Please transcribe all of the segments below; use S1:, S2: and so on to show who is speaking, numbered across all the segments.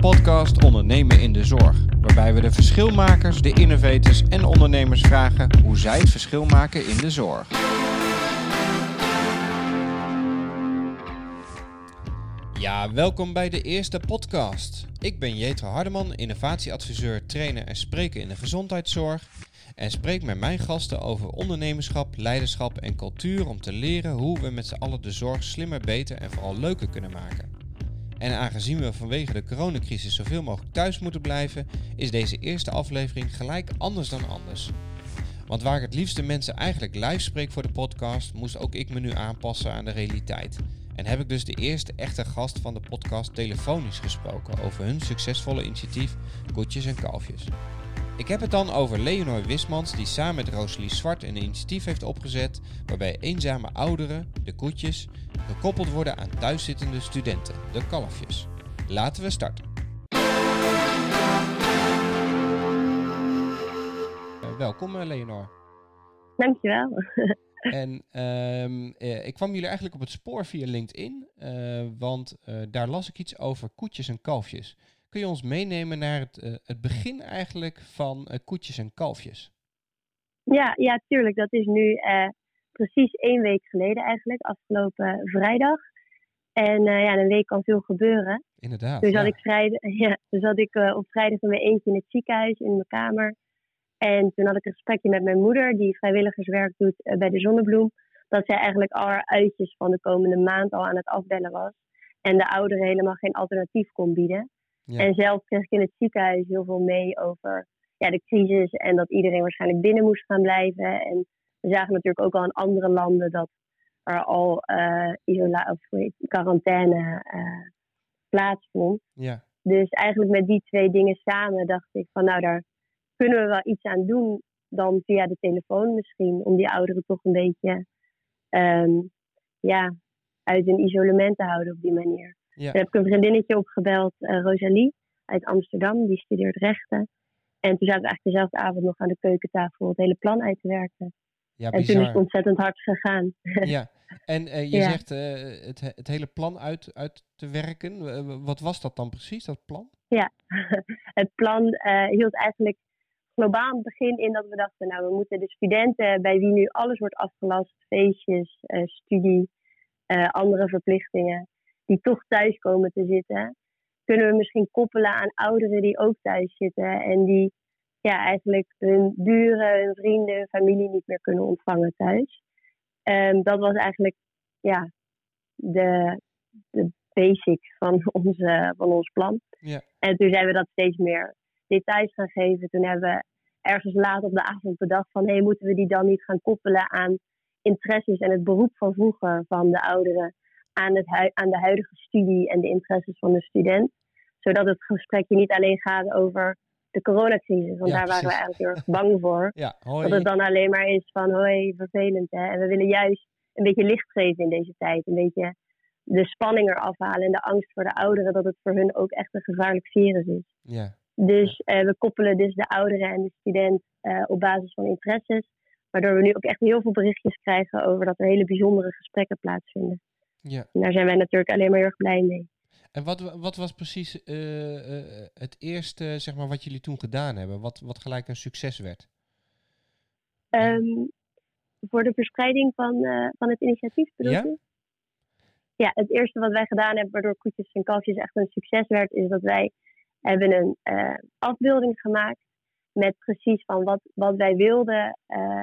S1: podcast Ondernemen in de Zorg, waarbij we de verschilmakers, de innovators en ondernemers vragen hoe zij het verschil maken in de zorg. Ja, welkom bij de eerste podcast. Ik ben Jetro Hardeman, innovatieadviseur, trainer en spreker in de gezondheidszorg. En spreek met mijn gasten over ondernemerschap, leiderschap en cultuur om te leren hoe we met z'n allen de zorg slimmer, beter en vooral leuker kunnen maken. En aangezien we vanwege de coronacrisis zoveel mogelijk thuis moeten blijven, is deze eerste aflevering gelijk anders dan anders. Want waar ik het liefst de mensen eigenlijk live spreek voor de podcast, moest ook ik me nu aanpassen aan de realiteit. En heb ik dus de eerste echte gast van de podcast telefonisch gesproken over hun succesvolle initiatief Koetjes en Kalfjes. Ik heb het dan over Leonor Wismans, die samen met Rosalie Zwart een initiatief heeft opgezet waarbij eenzame ouderen, de koetjes, gekoppeld worden aan thuiszittende studenten, de kalfjes. Laten we starten. Uh, welkom uh, Leonor.
S2: Dankjewel.
S1: En uh, ik kwam jullie eigenlijk op het spoor via LinkedIn, uh, want daar las ik iets over koetjes en kalfjes. Kun je ons meenemen naar het, uh, het begin eigenlijk van uh, koetjes en kalfjes?
S2: Ja, ja, tuurlijk. Dat is nu uh, precies één week geleden eigenlijk, afgelopen vrijdag. En ja, een week kan veel gebeuren.
S1: Inderdaad.
S2: Toen zat
S1: ja.
S2: ik, vrijdag, ja, toen zat ik op vrijdag in mijn eentje in het ziekenhuis in mijn kamer. En toen had ik een gesprekje met mijn moeder, die vrijwilligerswerk doet bij de Zonnebloem. Dat zij eigenlijk al haar uitjes van de komende maand al aan het afbellen was. En de ouderen helemaal geen alternatief kon bieden. Ja. En zelf kreeg ik in het ziekenhuis heel veel mee over ja, de crisis en dat iedereen waarschijnlijk binnen moest gaan blijven. En we zagen natuurlijk ook al in andere landen dat er al uh, isola of quarantaine uh, plaatsvond.
S1: Ja.
S2: Dus eigenlijk met die twee dingen samen dacht ik van nou daar kunnen we wel iets aan doen dan via de telefoon misschien. Om die ouderen toch een beetje um, ja, uit hun isolement te houden op die manier.
S1: Ja.
S2: Toen heb ik een vriendinnetje opgebeld, uh, Rosalie, uit Amsterdam. Die studeert rechten. En toen zaten we eigenlijk dezelfde avond nog aan de keukentafel het hele plan uit te werken.
S1: Ja,
S2: en toen is het ontzettend hard gegaan.
S1: Ja, en uh, je
S2: Ja.
S1: zegt uh, het, het hele plan uit, uit te werken. Uh, wat was dat dan precies, dat plan?
S2: Ja, het plan hield eigenlijk globaal het begin in dat we dachten, nou we moeten de studenten bij wie nu alles wordt afgelast, feestjes, studie, andere verplichtingen, die toch thuis komen te zitten, kunnen we misschien koppelen aan ouderen die ook thuis zitten en die ja, eigenlijk hun buren, hun vrienden, hun familie niet meer kunnen ontvangen thuis. Um, dat was eigenlijk ja, de, de basic van, onze, van ons plan.
S1: Ja.
S2: En toen zijn we dat steeds meer details gaan geven. Toen hebben we ergens laat op de avond bedacht van... hé, hey, moeten we die dan niet gaan koppelen aan interesses en het beroep van vroeger van de ouderen... Aan, het aan de huidige studie en de interesses van de student. Zodat het gesprekje niet alleen gaat over de coronacrisis. Want
S1: Ja,
S2: daar waren we eigenlijk heel erg bang voor.
S1: Ja.
S2: Dat het dan alleen maar is van hoi, vervelend hè. En we willen juist een beetje licht geven in deze tijd. Een beetje de spanning eraf halen en de angst voor de ouderen dat het voor hun ook echt een gevaarlijk virus is.
S1: Ja,
S2: Dus eh, we koppelen dus de ouderen en de student eh, op basis van interesses. Waardoor we nu ook echt heel veel berichtjes krijgen over dat er hele bijzondere gesprekken plaatsvinden.
S1: Ja.
S2: En daar zijn wij natuurlijk alleen maar heel erg blij mee.
S1: En wat, wat was precies eh, eh, het eerste zeg maar, wat jullie toen gedaan hebben? Wat, wat gelijk een succes werd?
S2: Um, voor de verspreiding van, uh, van het initiatief bedoel
S1: Ja?
S2: je? Ja, het eerste wat wij gedaan hebben, waardoor Koetjes en Kalfjes echt een succes werd, is dat wij hebben een afbeelding gemaakt met precies van wat, wat wij wilden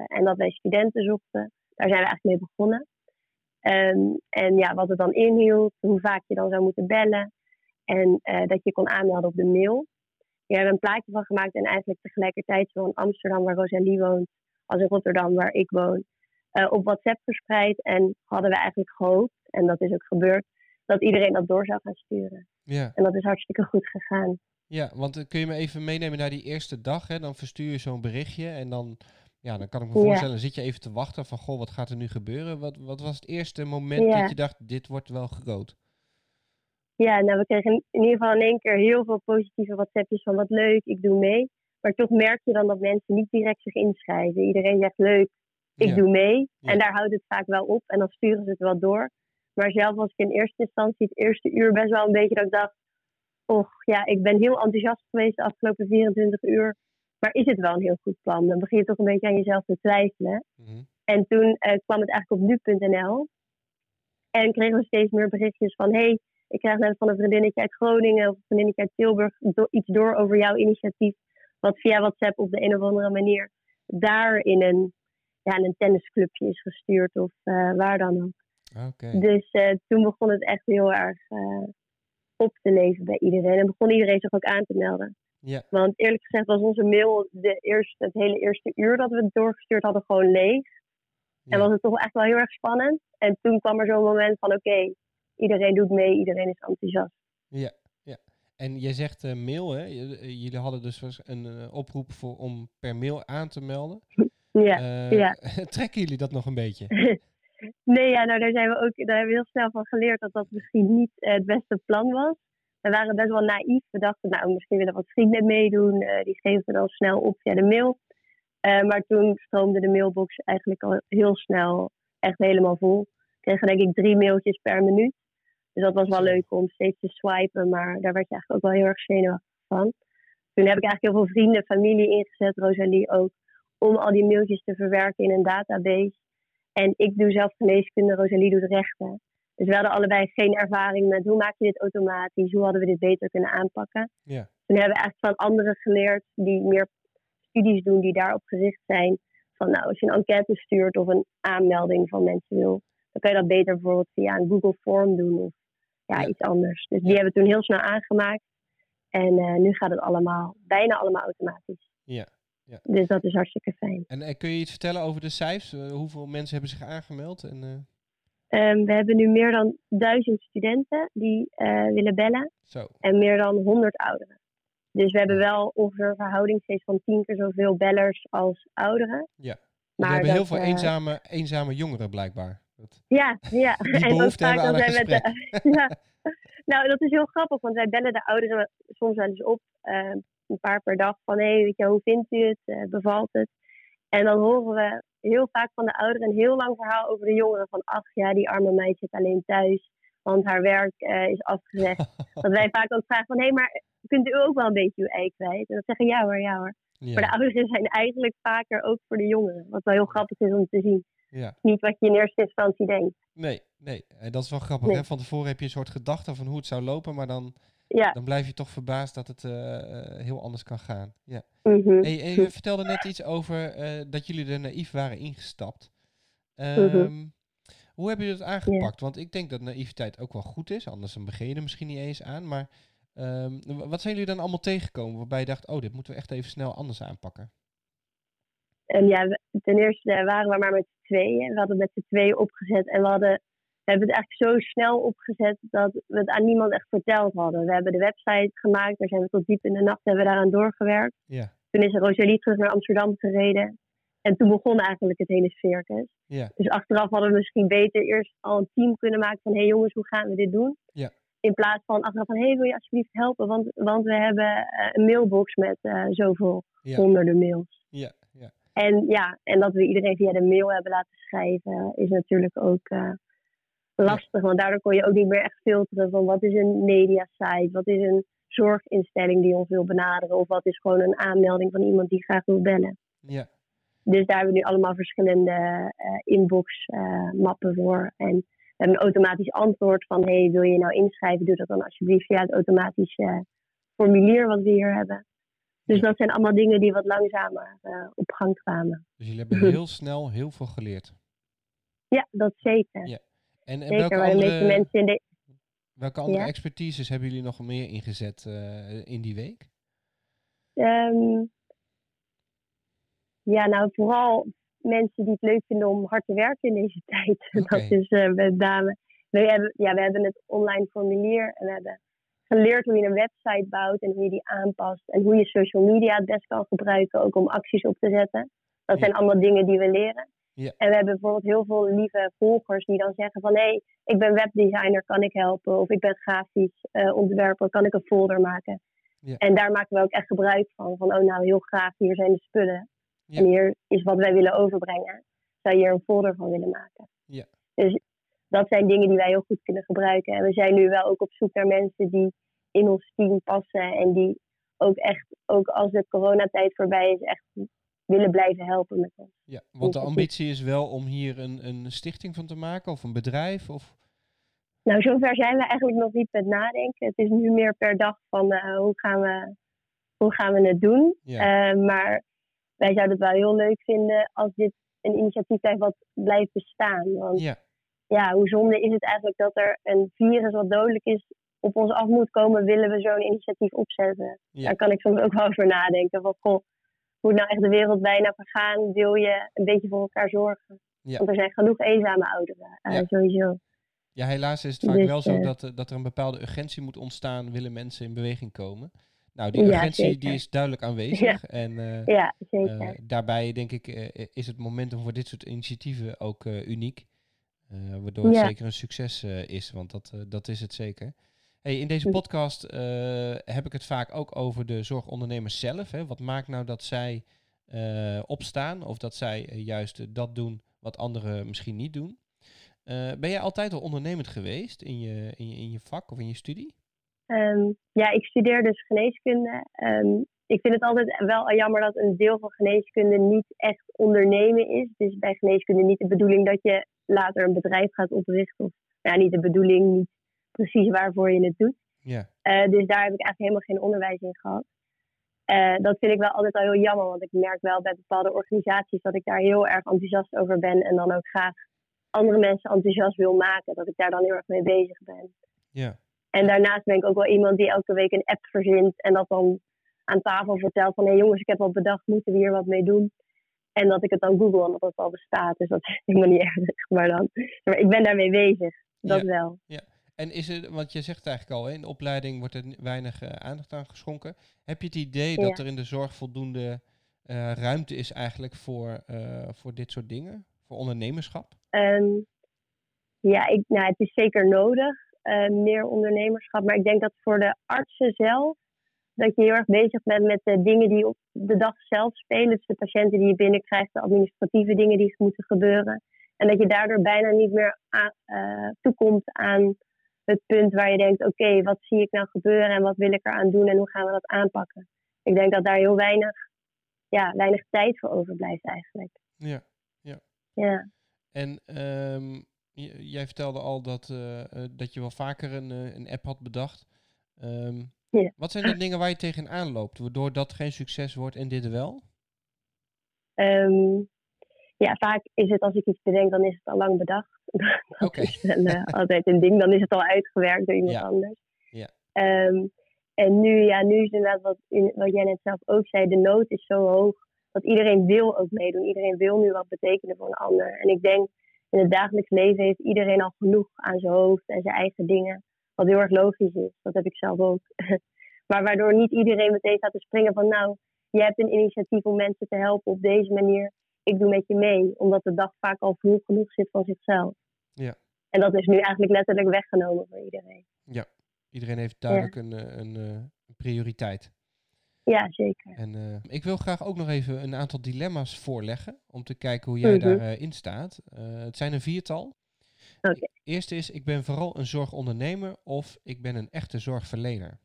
S2: en dat wij studenten zochten. Daar zijn we eigenlijk mee begonnen. Um, en ja, wat het dan inhield, hoe vaak je dan zou moeten bellen en uh, dat je kon aanmelden op de mail. We hebben een plaatje van gemaakt en eigenlijk tegelijkertijd in Amsterdam, waar Rosalie woont, als in Rotterdam, waar ik woon, uh, op WhatsApp verspreid. En hadden we eigenlijk gehoopt, en dat is ook gebeurd, dat iedereen dat door zou gaan sturen.
S1: Ja,
S2: En dat is hartstikke goed gegaan.
S1: ja want uh, kun je me even meenemen naar die eerste dag? Hè? Dan verstuur je zo'n berichtje en dan, ja, dan kan ik me
S2: Ja.
S1: voorstellen, zit je even te wachten van, goh, wat gaat er nu gebeuren? Wat, wat was het eerste moment
S2: Ja.
S1: dat je dacht, dit wordt wel groot?
S2: Ja, nou, we kregen in ieder geval in één keer heel veel positieve WhatsAppjes van wat leuk, ik doe mee. Maar toch merk je dan dat mensen niet direct zich inschrijven. Iedereen zegt leuk, ik
S1: Ja.
S2: doe mee. En daar houdt het vaak wel op en dan sturen ze het wel door. Maar zelf was ik in eerste instantie het eerste uur best wel een beetje dat ik dacht, Och, ja, ik ben heel enthousiast geweest de afgelopen 24 uur. Maar is het wel een heel goed plan? Dan begin je toch een beetje aan jezelf te twijfelen.
S1: Mhm.
S2: En toen eh, kwam het eigenlijk op nu.nl. En kregen we steeds meer berichtjes van... hey, ik krijg net van een vriendinnetje uit Groningen of een vriendinnetje uit Tilburg do- iets door over jouw initiatief. Wat via WhatsApp op de een of andere manier daar in een, ja, in een tennisclubje is gestuurd of eh, waar dan ook. Dus eh, toen begon het echt heel erg op te leven bij iedereen. En begon iedereen zich ook aan te melden.
S1: Ja.
S2: Want eerlijk gezegd was onze mail de eerste, het hele eerste uur dat we het doorgestuurd hadden gewoon leeg. En was het toch echt wel heel erg spannend. En toen kwam er zo'n moment van oké, iedereen doet mee, iedereen is enthousiast.
S1: Ja, ja. En jij zegt eh, mail, hè? Eh, Jullie hadden dus een eh, oproep voor, om per mail aan te melden.
S2: Ja. Ja.
S1: trekken jullie dat nog een beetje?
S2: nee, ja, nou daar zijn we ook, daar hebben we heel snel van geleerd dat dat misschien niet het beste plan was. We waren best wel naïef. We dachten, nou, misschien willen wat vrienden meedoen. eh, die geven we dan snel op via de mail. Eh, maar toen stroomde de mailbox eigenlijk al heel snel echt helemaal vol. We kregen denk ik drie mailtjes per minuut. Dus dat was wel leuk om steeds te swipen, maar daar werd je eigenlijk ook wel heel erg zenuwachtig van. Toen heb ik eigenlijk heel veel vrienden, familie ingezet, Rosalie ook, om al die mailtjes te verwerken in een database. En ik doe zelf geneeskunde, Rosalie doet rechten. Dus we hadden allebei geen ervaring met hoe maak je dit automatisch, hoe hadden we dit beter kunnen aanpakken.
S1: Ja.
S2: Toen hebben we eigenlijk van anderen geleerd die meer studies doen die daarop gericht zijn. Van nou, als je een enquête stuurt of een aanmelding van mensen wil, dan kan je dat beter bijvoorbeeld via een Google Form doen of ja,
S1: Ja.
S2: iets anders. Dus die
S1: Ja.
S2: hebben we toen heel snel aangemaakt. En eh, nu gaat het allemaal, bijna allemaal automatisch.
S1: Ja. Ja.
S2: Dus dat is hartstikke fijn.
S1: En eh, kun je iets vertellen over de cijfers? Eh, hoeveel mensen hebben zich aangemeld? En,
S2: Ehm, we hebben nu meer dan duizend studenten die eh, willen bellen.
S1: zo.
S2: en meer dan 100 ouderen. Dus we hebben wel ongeveer een verhouding steeds van tien keer zoveel bellers als ouderen.
S1: Ja.
S2: Maar
S1: we hebben
S2: dat,
S1: heel veel
S2: eh,
S1: eenzame, eenzame jongeren blijkbaar. Dat,
S2: Ja, ja.
S1: Die
S2: en
S1: behoefte
S2: vaak
S1: hebben aan een
S2: met de, ja. Nou, dat is heel grappig, want wij bellen de ouderen soms wel eens op, eh, een paar per dag, van hé, hey, weet je, hoe vindt u het, Eh, bevalt het? En dan horen we heel vaak van de ouderen een heel lang verhaal over de jongeren, van ach ja, die arme meid zit alleen thuis, want haar werk eh, is afgezegd. dat wij vaak ook vragen van, hé, hey, maar kunt u ook wel een beetje uw ei kwijt? En dan zeggen ja hoor, ja hoor.
S1: ja.
S2: Maar de ouderen zijn eigenlijk vaker ook voor de jongeren, wat wel heel grappig is om te zien.
S1: ja.
S2: Niet wat je in eerste instantie denkt.
S1: Nee, nee. En dat is wel grappig.
S2: Nee.
S1: Hè? Van tevoren heb je een soort gedachte van hoe het zou lopen, maar dan,
S2: Ja.
S1: dan blijf je toch verbaasd dat het eh, eh, heel anders kan gaan. Ja. en je vertelde net iets over eh, dat jullie er naïef waren ingestapt.
S2: Mhm.
S1: Ehm, Hoe hebben jullie dat aangepakt? Want ik denk dat naïviteit ook wel goed is, anders dan begin je er misschien niet eens aan. Maar ehm, wat zijn jullie dan allemaal tegengekomen waarbij je dacht, oh, dit moeten we echt even snel anders aanpakken?
S2: En ja, ten eerste waren we maar met z'n tweeën. We hadden met z'n tweeën opgezet. En we, hadden, we hebben het eigenlijk zo snel opgezet dat we het aan niemand echt verteld hadden. We hebben de website gemaakt. Daar zijn we tot diep in de nacht hebben we daaraan doorgewerkt.
S1: Ja,
S2: Toen is Rosalie terug naar Amsterdam gereden. En toen begon eigenlijk het hele circus.
S1: ja,
S2: Dus achteraf hadden we misschien beter eerst al een team kunnen maken van... hé hey jongens, hoe gaan we dit doen?
S1: Ja.
S2: In plaats van achteraf van... hé, hey, wil je alsjeblieft helpen? Want, want we hebben eh, een mailbox met eh, zoveel
S1: Ja.
S2: honderden mails.
S1: ja, ja.
S2: En ja, en dat we iedereen via de mail hebben laten schrijven, is natuurlijk ook eh, lastig. Want daardoor kon je ook niet meer echt filteren van wat is een mediasite, wat is een zorginstelling die ons wil benaderen, of wat is gewoon een aanmelding van iemand die graag wil bellen.
S1: ja.
S2: Dus daar hebben we nu allemaal verschillende eh, inbox-mappen voor. En we hebben een automatisch antwoord van: hey, wil je nou inschrijven? Doe dat dan alsjeblieft via het automatische formulier wat we hier hebben. Dus
S1: Ja.
S2: dat zijn allemaal dingen die wat langzamer eh, op gang kwamen.
S1: Dus jullie hebben heel snel heel veel geleerd.
S2: Ja, dat zeker.
S1: Ja. En, en
S2: zeker,
S1: welke andere,
S2: mensen in de.
S1: welke andere
S2: Ja.
S1: expertises hebben jullie nog meer ingezet eh, in die week?
S2: Ehm, ja, nou, vooral mensen die het leuk vinden om hard te werken in deze tijd. Dat is eh, met name. We hebben, ja, we hebben het online formulier en we hebben geleerd hoe je een website bouwt en hoe je die aanpast. En hoe je social media het best kan gebruiken, ook om acties op te zetten. Dat
S1: Ja.
S2: zijn allemaal dingen die we leren.
S1: Ja.
S2: En we hebben bijvoorbeeld heel veel lieve volgers die dan zeggen van... hé, hey, ik ben webdesigner, kan ik helpen? Of ik ben grafisch eh, ontwerper, kan ik een folder maken?
S1: Ja.
S2: En daar maken we ook echt gebruik van. Van, oh nou, heel graag, hier zijn de spullen.
S1: Ja.
S2: En hier is wat wij willen overbrengen. Zou je hier een folder van willen maken?
S1: Ja.
S2: Dus dat zijn dingen die wij heel goed kunnen gebruiken. En we zijn nu wel ook op zoek naar mensen die in ons team passen en die ook echt, ook als de coronatijd voorbij is, echt willen blijven helpen met ons.
S1: Ja, want de ambitie is wel om hier een, een stichting van te maken of een bedrijf? Of...
S2: Nou, zover zijn we eigenlijk nog niet met nadenken. Het is nu meer per dag van uh, hoe, gaan we, hoe gaan we het doen.
S1: Ja.
S2: Uh, maar wij zouden het wel heel leuk vinden als dit een initiatief blijft wat blijft bestaan. Want
S1: ja.
S2: ja, hoe zonde is het eigenlijk dat er een virus wat dodelijk is op ons af moet komen, willen we zo'n initiatief opzetten.
S1: Ja.
S2: Daar kan ik soms ook wel over nadenken. Van, goh, moet nou echt de wereld bijna vergaan? Wil je een beetje voor elkaar zorgen?
S1: Ja.
S2: Want er zijn genoeg eenzame ouderen, uh,
S1: Ja.
S2: sowieso.
S1: Ja, helaas is het vaak
S2: Dus,
S1: wel zo
S2: eh,
S1: dat, er- dat er een bepaalde urgentie moet ontstaan, willen mensen in beweging komen. Nou, die
S2: Ja,
S1: urgentie die is duidelijk aanwezig. En eh,
S2: Ja, zeker.
S1: eh, daarbij denk ik eh, is het momentum voor dit soort initiatieven ook eh, uniek. Eh, waardoor het
S2: Ja.
S1: zeker een succes eh, is, want dat, eh, dat is het zeker. Hey, in deze
S2: Hm.
S1: podcast eh, heb ik het vaak ook over de zorgondernemers zelf. Hè. Wat maakt nou dat zij eh, opstaan of dat zij eh, juist dat doen wat anderen misschien niet doen? Ben jij altijd al ondernemend geweest in je, in, je, in je vak of in je studie?
S2: Ehm, ja, ik studeer dus geneeskunde. Ehm, ik vind het altijd wel jammer dat een deel van geneeskunde niet echt ondernemen is. Het is bij geneeskunde niet de bedoeling dat je later een bedrijf gaat oprichten. Of ja, niet de bedoeling, niet precies waarvoor je het doet.
S1: Ja,
S2: Eh, dus daar heb ik eigenlijk helemaal geen onderwijs in gehad. Eh, dat vind ik wel altijd al heel jammer, want ik merk wel bij bepaalde organisaties dat ik daar heel erg enthousiast over ben en dan ook graag andere mensen enthousiast wil maken. Dat ik daar dan heel erg mee bezig ben.
S1: ja,
S2: En daarnaast ben ik ook wel iemand die elke week een app verzint en dat dan aan tafel vertelt van hé jongens, ik heb wat bedacht, moeten we hier wat mee doen? En dat ik het dan google en dat het al bestaat. Dus dat is helemaal niet erg. Maar dan, maar ik ben daarmee bezig. Dat
S1: Ja.
S2: wel.
S1: En is het, want je zegt eigenlijk al, in de opleiding wordt er weinig eh, aandacht aan geschonken. Heb je het idee dat er in de zorg voldoende eh, ruimte is eigenlijk voor, eh, voor dit soort dingen? Voor ondernemerschap?
S2: Ehm, ja, ik, nou, het is zeker nodig, meer ondernemerschap. Maar ik denk dat voor de artsen zelf, dat je heel erg bezig bent met de dingen die op de dag zelf spelen. Dus de patiënten die je binnenkrijgt, de administratieve dingen die moeten gebeuren. En dat je daardoor bijna niet meer aan, toekomt aan het punt waar je denkt, oké, wat zie ik nou gebeuren en wat wil ik eraan doen en hoe gaan we dat aanpakken. Ik denk dat daar heel weinig, ja, weinig tijd voor overblijft eigenlijk.
S1: Ja.
S2: Ja.
S1: En ehm, jij vertelde al dat, eh, eh, dat je wel vaker een, eh, een app had bedacht. Ehm,
S2: Ja.
S1: Wat zijn de dingen waar je tegenaan loopt, waardoor dat geen succes wordt en dit wel?
S2: Ehm, ja, vaak is het als ik iets bedenk, dan is het al lang bedacht. dat
S1: Oké.
S2: is eh, altijd een ding. Dan is het al uitgewerkt door iemand
S1: Ja.
S2: anders.
S1: Ja.
S2: Ehm, en nu, ja, nu is inderdaad wat, wat jij net zelf ook zei, de nood is zo hoog dat iedereen wil ook meedoen. Iedereen wil nu wat betekenen voor een ander. En ik denk, in het dagelijks leven heeft iedereen al genoeg aan zijn hoofd en zijn eigen dingen. Wat heel erg logisch is. Dat heb ik zelf ook. maar waardoor niet iedereen meteen staat te springen van, nou, je hebt een initiatief om mensen te helpen op deze manier. Ik doe met je mee. Omdat de dag vaak al vroeg genoeg zit van zichzelf.
S1: Ja.
S2: En dat is nu eigenlijk letterlijk weggenomen voor iedereen.
S1: Iedereen heeft duidelijk een, eh, een eh, prioriteit.
S2: Ja, zeker.
S1: En eh, ik wil graag ook nog even een aantal dilemma's voorleggen om te kijken hoe jij
S2: Mhm.
S1: daarin staat. Het zijn een viertal.
S2: Oké.
S1: Eerste is, ik ben vooral een zorgondernemer of ik ben een echte zorgverlener.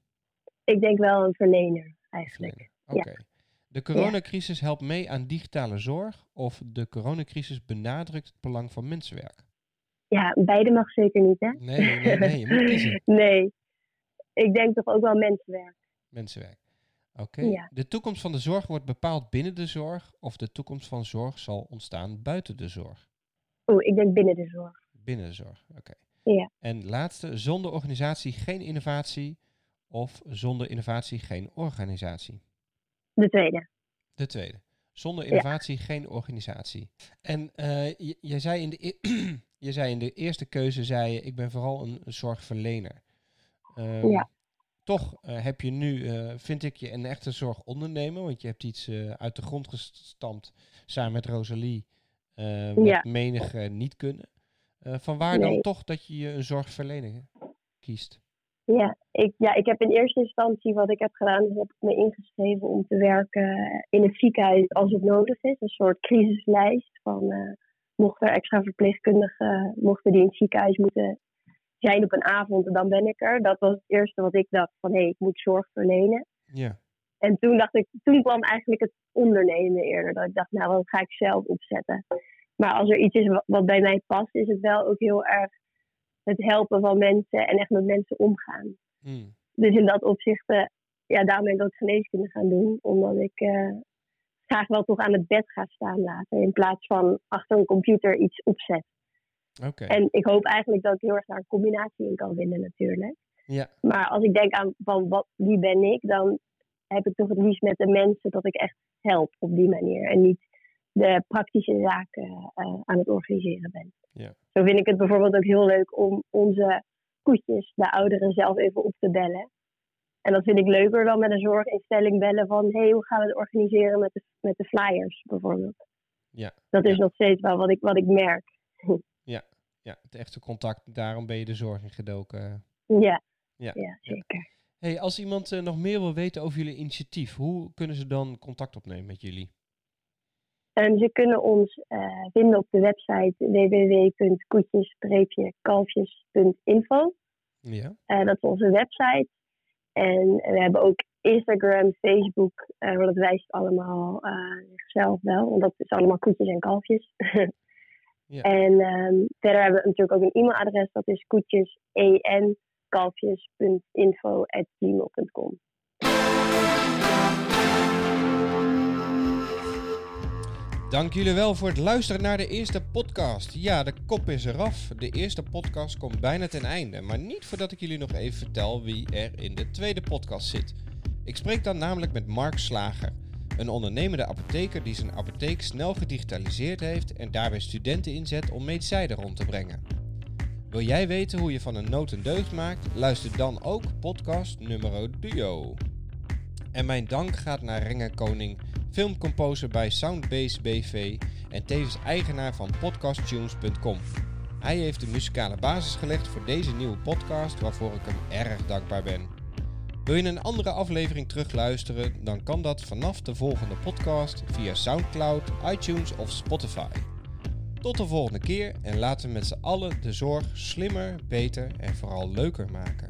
S2: Ik denk wel een verlener eigenlijk.
S1: Oké. De coronacrisis helpt mee aan digitale zorg of de coronacrisis benadrukt het belang van mensenwerk?
S2: Ja, beide mag zeker niet, hè?
S1: Nee, nee, nee, je moet kiezen.
S2: nee. Ik denk toch ook wel mensenwerk.
S1: Mensenwerk. Oké.
S2: Ja.
S1: De toekomst van de zorg wordt bepaald binnen de zorg of de toekomst van zorg zal ontstaan buiten de zorg?
S2: Oeh, ik denk binnen de zorg.
S1: Binnen de zorg, oké.
S2: Ja.
S1: En laatste, zonder organisatie geen innovatie of zonder innovatie geen organisatie?
S2: De tweede.
S1: De tweede. Zonder innovatie geen organisatie. En eh, jij zei in de, e- je zei in de eerste keuze, zei je, ik ben vooral een zorgverlener. Ehm,
S2: Ja.
S1: Toch eh, heb je nu, eh, vind ik je een echte zorgondernemer, want je hebt iets uit de grond gestampt samen met Rosalie, wat
S2: Ja.
S1: menigen niet kunnen. Van waar dan toch dat je je een zorgverlener kiest?
S2: Ja ik, ja, ik heb in eerste instantie wat ik heb gedaan, is heb ik me ingeschreven om te werken in het ziekenhuis als het nodig is. Een soort crisislijst van eh mochten er extra verpleegkundigen, mochten die in het ziekenhuis moeten zijn op een avond en dan ben ik er. Dat was het eerste wat ik dacht van hé, hey, ik moet zorg verlenen.
S1: Ja.
S2: En toen dacht ik, toen kwam eigenlijk het ondernemen eerder. Dat ik dacht, nou, wat ga ik zelf opzetten? Maar als er iets is wat bij mij past, is het wel ook heel erg het helpen van mensen en echt met mensen omgaan.
S1: Hmm.
S2: Dus in dat opzicht, uh, ja, daarom ben ik ook geneeskunde gaan doen. Omdat ik uh, graag wel toch aan het bed ga staan laten. In plaats van achter een computer iets opzet.
S1: Okay.
S2: En ik hoop eigenlijk dat ik heel erg daar een combinatie in kan vinden natuurlijk.
S1: Ja.
S2: Maar als ik denk aan van wat, wie ben ik, dan heb ik toch het liefst met de mensen dat ik echt help op die manier. En niet de praktische zaken uh, aan het organiseren ben.
S1: Ja.
S2: Zo vind ik het bijvoorbeeld ook heel leuk om onze koetjes, de ouderen, zelf even op te bellen. En dat vind ik leuker dan met een zorginstelling bellen van hé, hey, hoe gaan we het organiseren met de, met de flyers bijvoorbeeld.
S1: Ja.
S2: Dat is
S1: ja.
S2: nog steeds wel wat ik, wat ik merk.
S1: Ja. ja, het echte contact, daarom ben je de zorg in gedoken.
S2: Ja,
S1: ja.
S2: ja zeker.
S1: Hey, als iemand uh, nog meer wil weten over jullie initiatief, hoe kunnen ze dan contact opnemen met jullie?
S2: Um, ze kunnen ons uh, vinden op de website www.koetjes-kalfjes.info.
S1: Ja.
S2: Uh, dat is onze website. En we hebben ook Instagram, Facebook, uh, dat wijst allemaal zichzelf wel, want dat is allemaal koetjes en kalfjes.
S1: ja.
S2: En um, verder hebben we natuurlijk ook een e-mailadres, dat is koetjes en kalfjes.info.gmail.com.
S1: Dank jullie wel voor het luisteren naar de eerste podcast. Ja, de kop is eraf. De eerste podcast komt bijna ten einde. Maar niet voordat ik jullie nog even vertel wie er in de tweede podcast zit. Ik spreek dan namelijk met Mark Slager, een ondernemende apotheker die zijn apotheek snel gedigitaliseerd heeft en daarbij studenten inzet om medicijnen rond te brengen. Wil jij weten hoe je van een nood een deugd maakt? Luister dan ook podcast nummer duo. En mijn dank gaat naar Renger Koning, filmcomposer bij Soundbase BV en tevens eigenaar van podcasttunes.com. Hij heeft de muzikale basis gelegd voor deze nieuwe podcast, waarvoor ik hem erg dankbaar ben. Wil je een andere aflevering terugluisteren, dan kan dat vanaf de volgende podcast via SoundCloud, iTunes of Spotify. Tot de volgende keer en laten we met z'n allen de zorg slimmer, beter en vooral leuker maken.